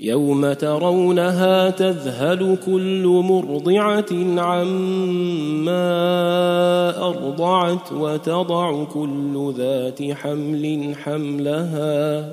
يوم ترونها تذهل كل مرضعة عما أرضعت وتضع كل ذات حمل حملها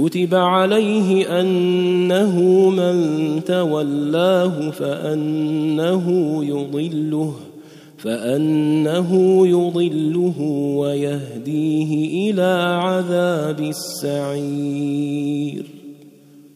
كتب عليه أنه من تولاه فأنه يضله فأنه يضله ويهديه إلى عذاب السعير.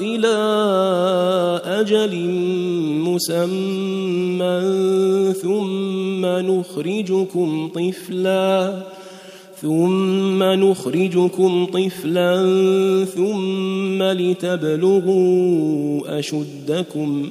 إلى أجل مسمى ثم نخرجكم طفلا ثم نخرجكم طفلا ثم لتبلغوا أشدكم.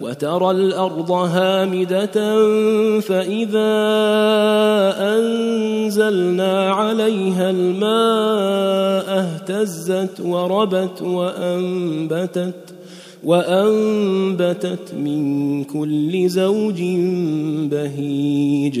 وترى الأرض هامدة فإذا أنزلنا عليها الماء اهتزت وربت وأنبتت وأنبتت من كل زوج بهيج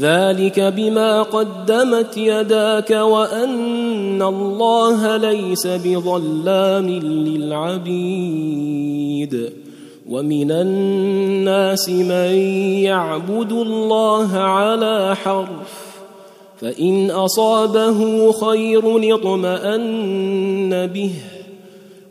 ذلك بما قدمت يداك وأن الله ليس بظلام للعبيد. ومن الناس من يعبد الله على حرف فإن أصابه خير اطمأن به.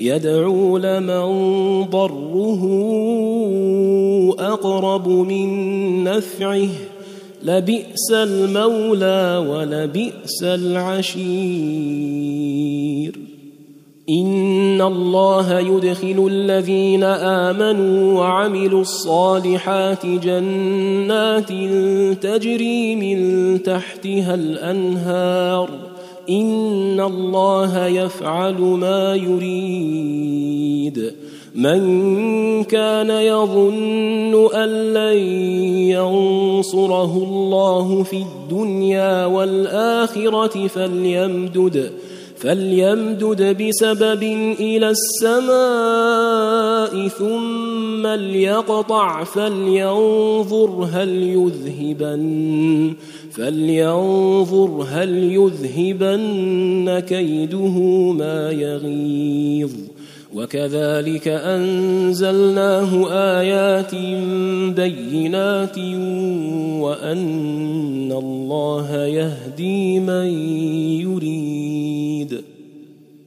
يدعو لمن ضره أقرب من نفعه. لبئس المولى ولبئس العشير. إن الله يدخل الذين آمنوا وعملوا الصالحات جنات تجري من تحتها الأنهار. ان الله يفعل ما يريد. من كان يظن ان لن ينصره الله في الدنيا والاخره فليمدد فليمدد بسبب إلى السماء ثم ليقطع فلينظر هل يذهبن. فلينظر هل يذهبن كيده ما يغيظ. وكذلك أنزلناه آيات بينات وأن الله يهدي من يريد.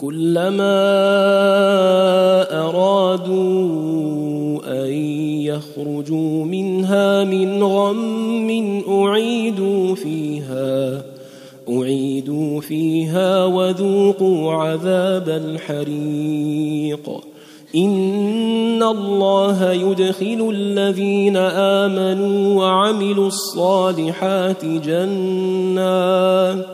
كلما أرادوا أن يخرجوا منها من غم أعيدوا فيها أعيدوا فيها وذوقوا عذاب الحريق. إن الله يدخل الذين آمنوا وعملوا الصالحات جنات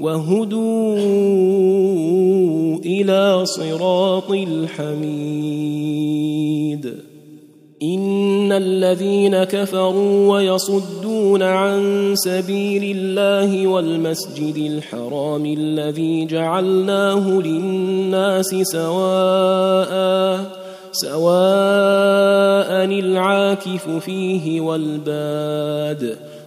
وهدوا إلى صراط الحميد. إن الذين كفروا ويصدون عن سبيل الله والمسجد الحرام الذي جعلناه للناس سواء سواء العاكف فيه والباد.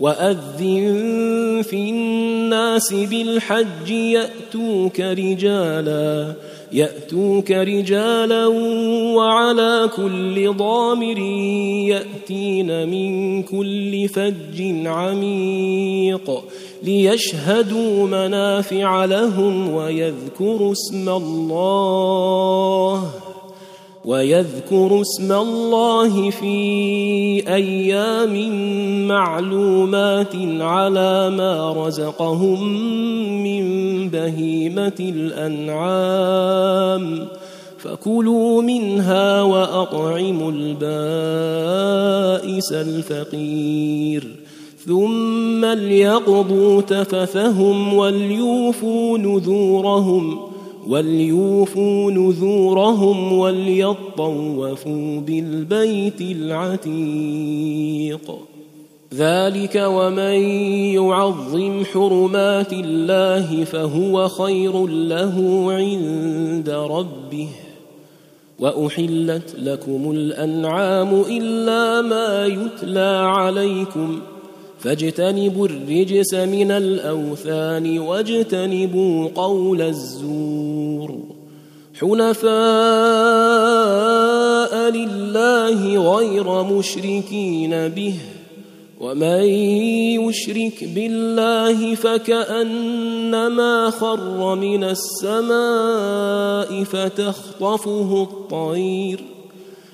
وأذن في الناس بالحج يأتوك رجالا يأتوك رجالا وعلى كل ضامر يأتين من كل فج عميق ليشهدوا منافع لهم ويذكروا اسم الله. ويذكر اسم الله في أيام معلومات على ما رزقهم من بهيمة الأنعام. فكلوا منها وأطعموا البائس الفقير. ثم ليقضوا تفثهم وليوفوا نذورهم. وليوفوا نذورهم وليطوفوا بالبيت العتيق. ذلك ومن يعظم حرمات الله فهو خير له عند ربه. وأحلت لكم الأنعام إلا ما يتلى عليكم. فاجتنبوا الرجس من الأوثان واجتنبوا قول الزور. حنفاء لله غير مشركين به. ومن يشرك بالله فكأنما خر من السماء فتخطفه الطير.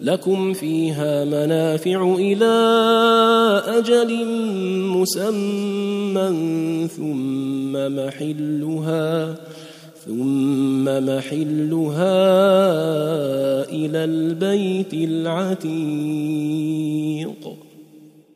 لكم فيها منافع إلى أجل مسمى ثم محلها ثم محلها إلى البيت العتيق.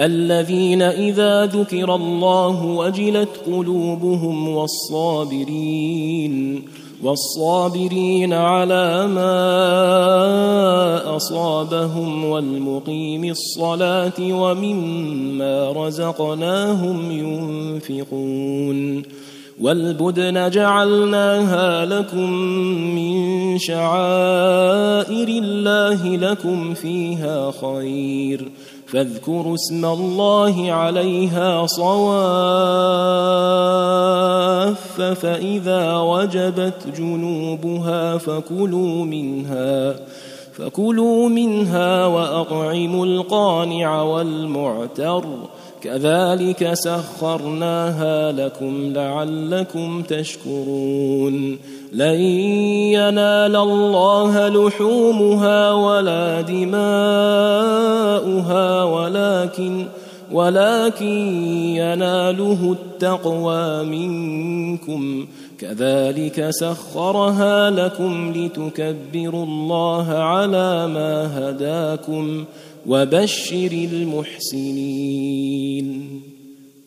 الذين إذا ذكر الله وجلت قلوبهم والصابرين والصابرين على ما أصابهم والمقيم الصلاة ومما رزقناهم ينفقون. والبدن جعلناها لكم من شعائر الله لكم فيها خير. فاذكروا اسم الله عليها صواف فإذا وجبت جنوبها فكلوا منها. فكلوا منها وأطعموا القانع والمعتر. كذلك سخرناها لكم لعلكم تشكرون. لن ينال الله لحومها ولا دماؤها ولكن ولكن يناله التقوى منكم. كذلك سخرها لكم لتكبروا الله على ما هداكم وبشر المحسنين.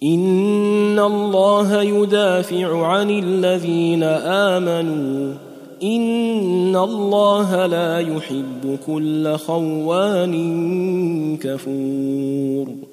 إن الله يدافع عن الذين آمنوا. إن الله لا يحب كل خوان كفور.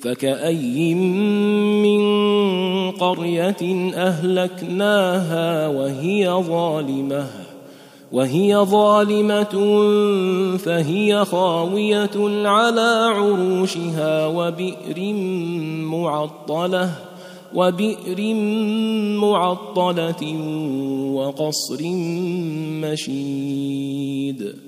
فكأي من قرية أهلكناها وهي ظالمة وهي ظالمة فهي خاوية على عروشها وبئر معطلة وبئر معطلة وقصر مشيد.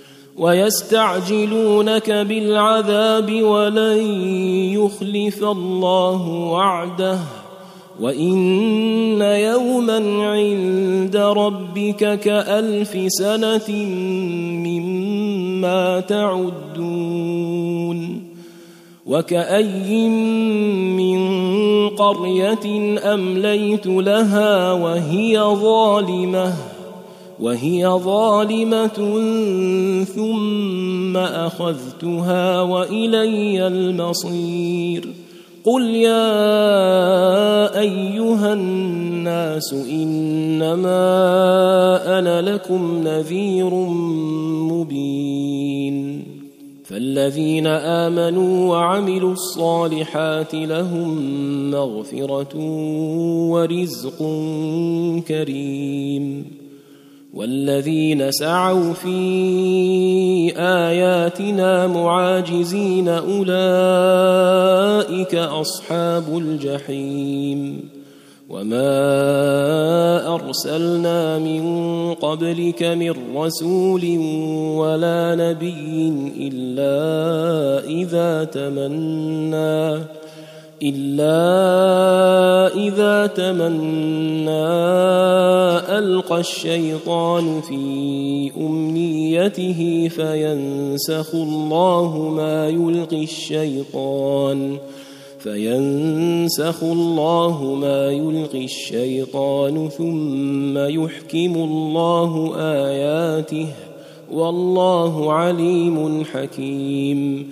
ويستعجلونك بالعذاب ولن يخلف الله وعده. وإن يوما عند ربك كألف سنة مما تعدون. وكأي من قرية أمليت لها وهي ظالمة. وهي ظالمة ثم أخذتها وإلي المصير. قل يا أيها الناس إنما أنا لكم نذير مبين. فالذين آمنوا وعملوا الصالحات لهم مغفرة ورزق كريم. والذين سعوا في آياتنا معاجزين أولئك أصحاب الجحيم وما أرسلنا من قبلك من رسول ولا نبي إلا إذا تمنّى إلا إذا تمنى ألقى الشيطان في أمنيته فينسخ الله ما يلقي الشيطان فينسخ الله ما يلقي الشيطان ثم يحكم الله آياته والله عليم حكيم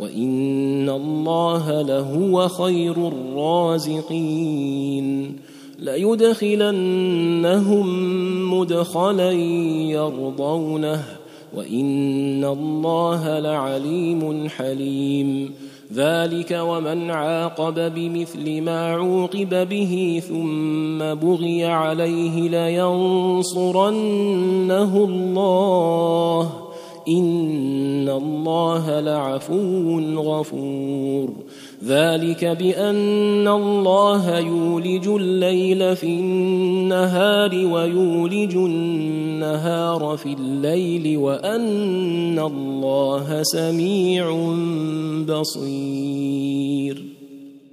وان الله لهو خير الرازقين ليدخلنهم مدخلا يرضونه وان الله لعليم حليم ذلك ومن عاقب بمثل ما عوقب به ثم بغي عليه لينصرنه الله ان الله لعفو غفور. ذلك بان الله يولج الليل في النهار ويولج النهار في الليل وان الله سميع بصير.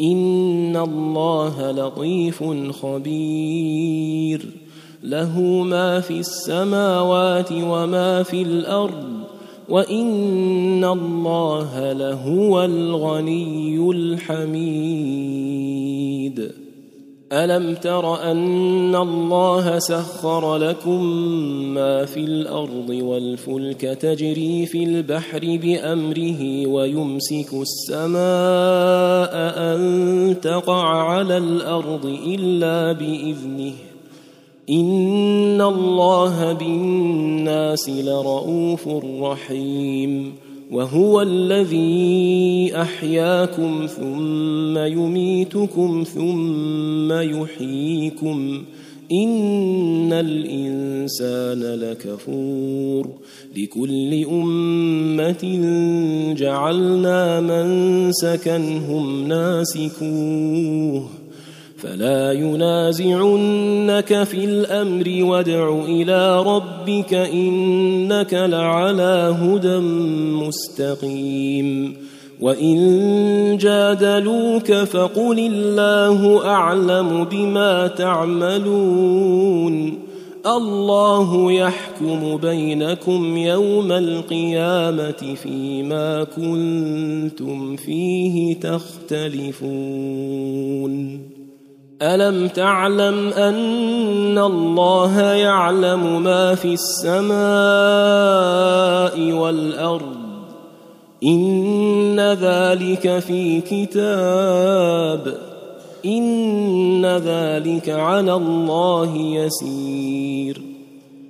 ان الله لطيف خبير. له ما في السماوات وما في الأرض وان الله لهو الغني الحميد. ألم تر أن الله سخر لكم ما في الأرض والفلك تجري في البحر بأمره ويمسك السماء أن تقع على الأرض إلا بإذنه. إن الله بالناس لرءوف رحيم. وهو الذي أحياكم ثم يميتكم ثم يحييكم. إن الإنسان لكفور. لكل أمة جعلنا من سكنهم ناسكوه. فلا ينازعنك في الأمر وادع إلى ربك إنك لعلى هدى مستقيم. وإن جادلوك فقل الله أعلم بما تعملون. الله يحكم بينكم يوم القيامة فيما كنتم فيه تختلفون. ألم تعلم أن الله يعلم ما في السماء والأرض؟ إن ذلك في كتاب. إن ذلك على الله يسير.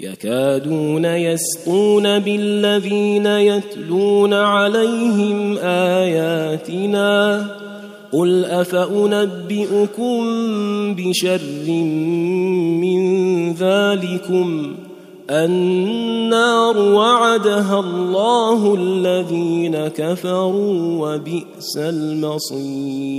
يكادون يسقون بالذين يتلون عليهم آياتنا قل أفأنبئكم بشر من ذلكم النار وعدها الله الذين كفروا وبئس المصير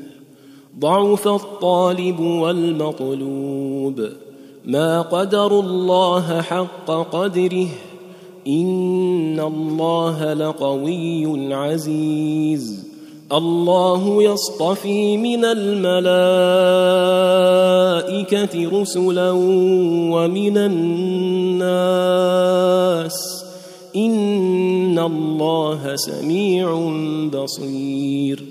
ضعف الطالب والمطلوب. ما قدروا الله حق قدره. إن الله لقوي عزيز. الله يصطفي من الملائكة رسلا ومن الناس. إن الله سميع بصير.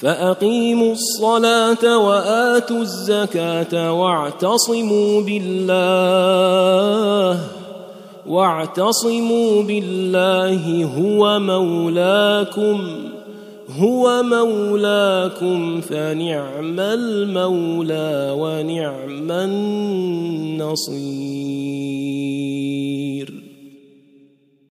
فأقيموا الصلاة وآتوا الزكاة واعتصموا بالله واعتصموا بالله هو مولاكم هو مولاكم فنعم المولى ونعم النصير.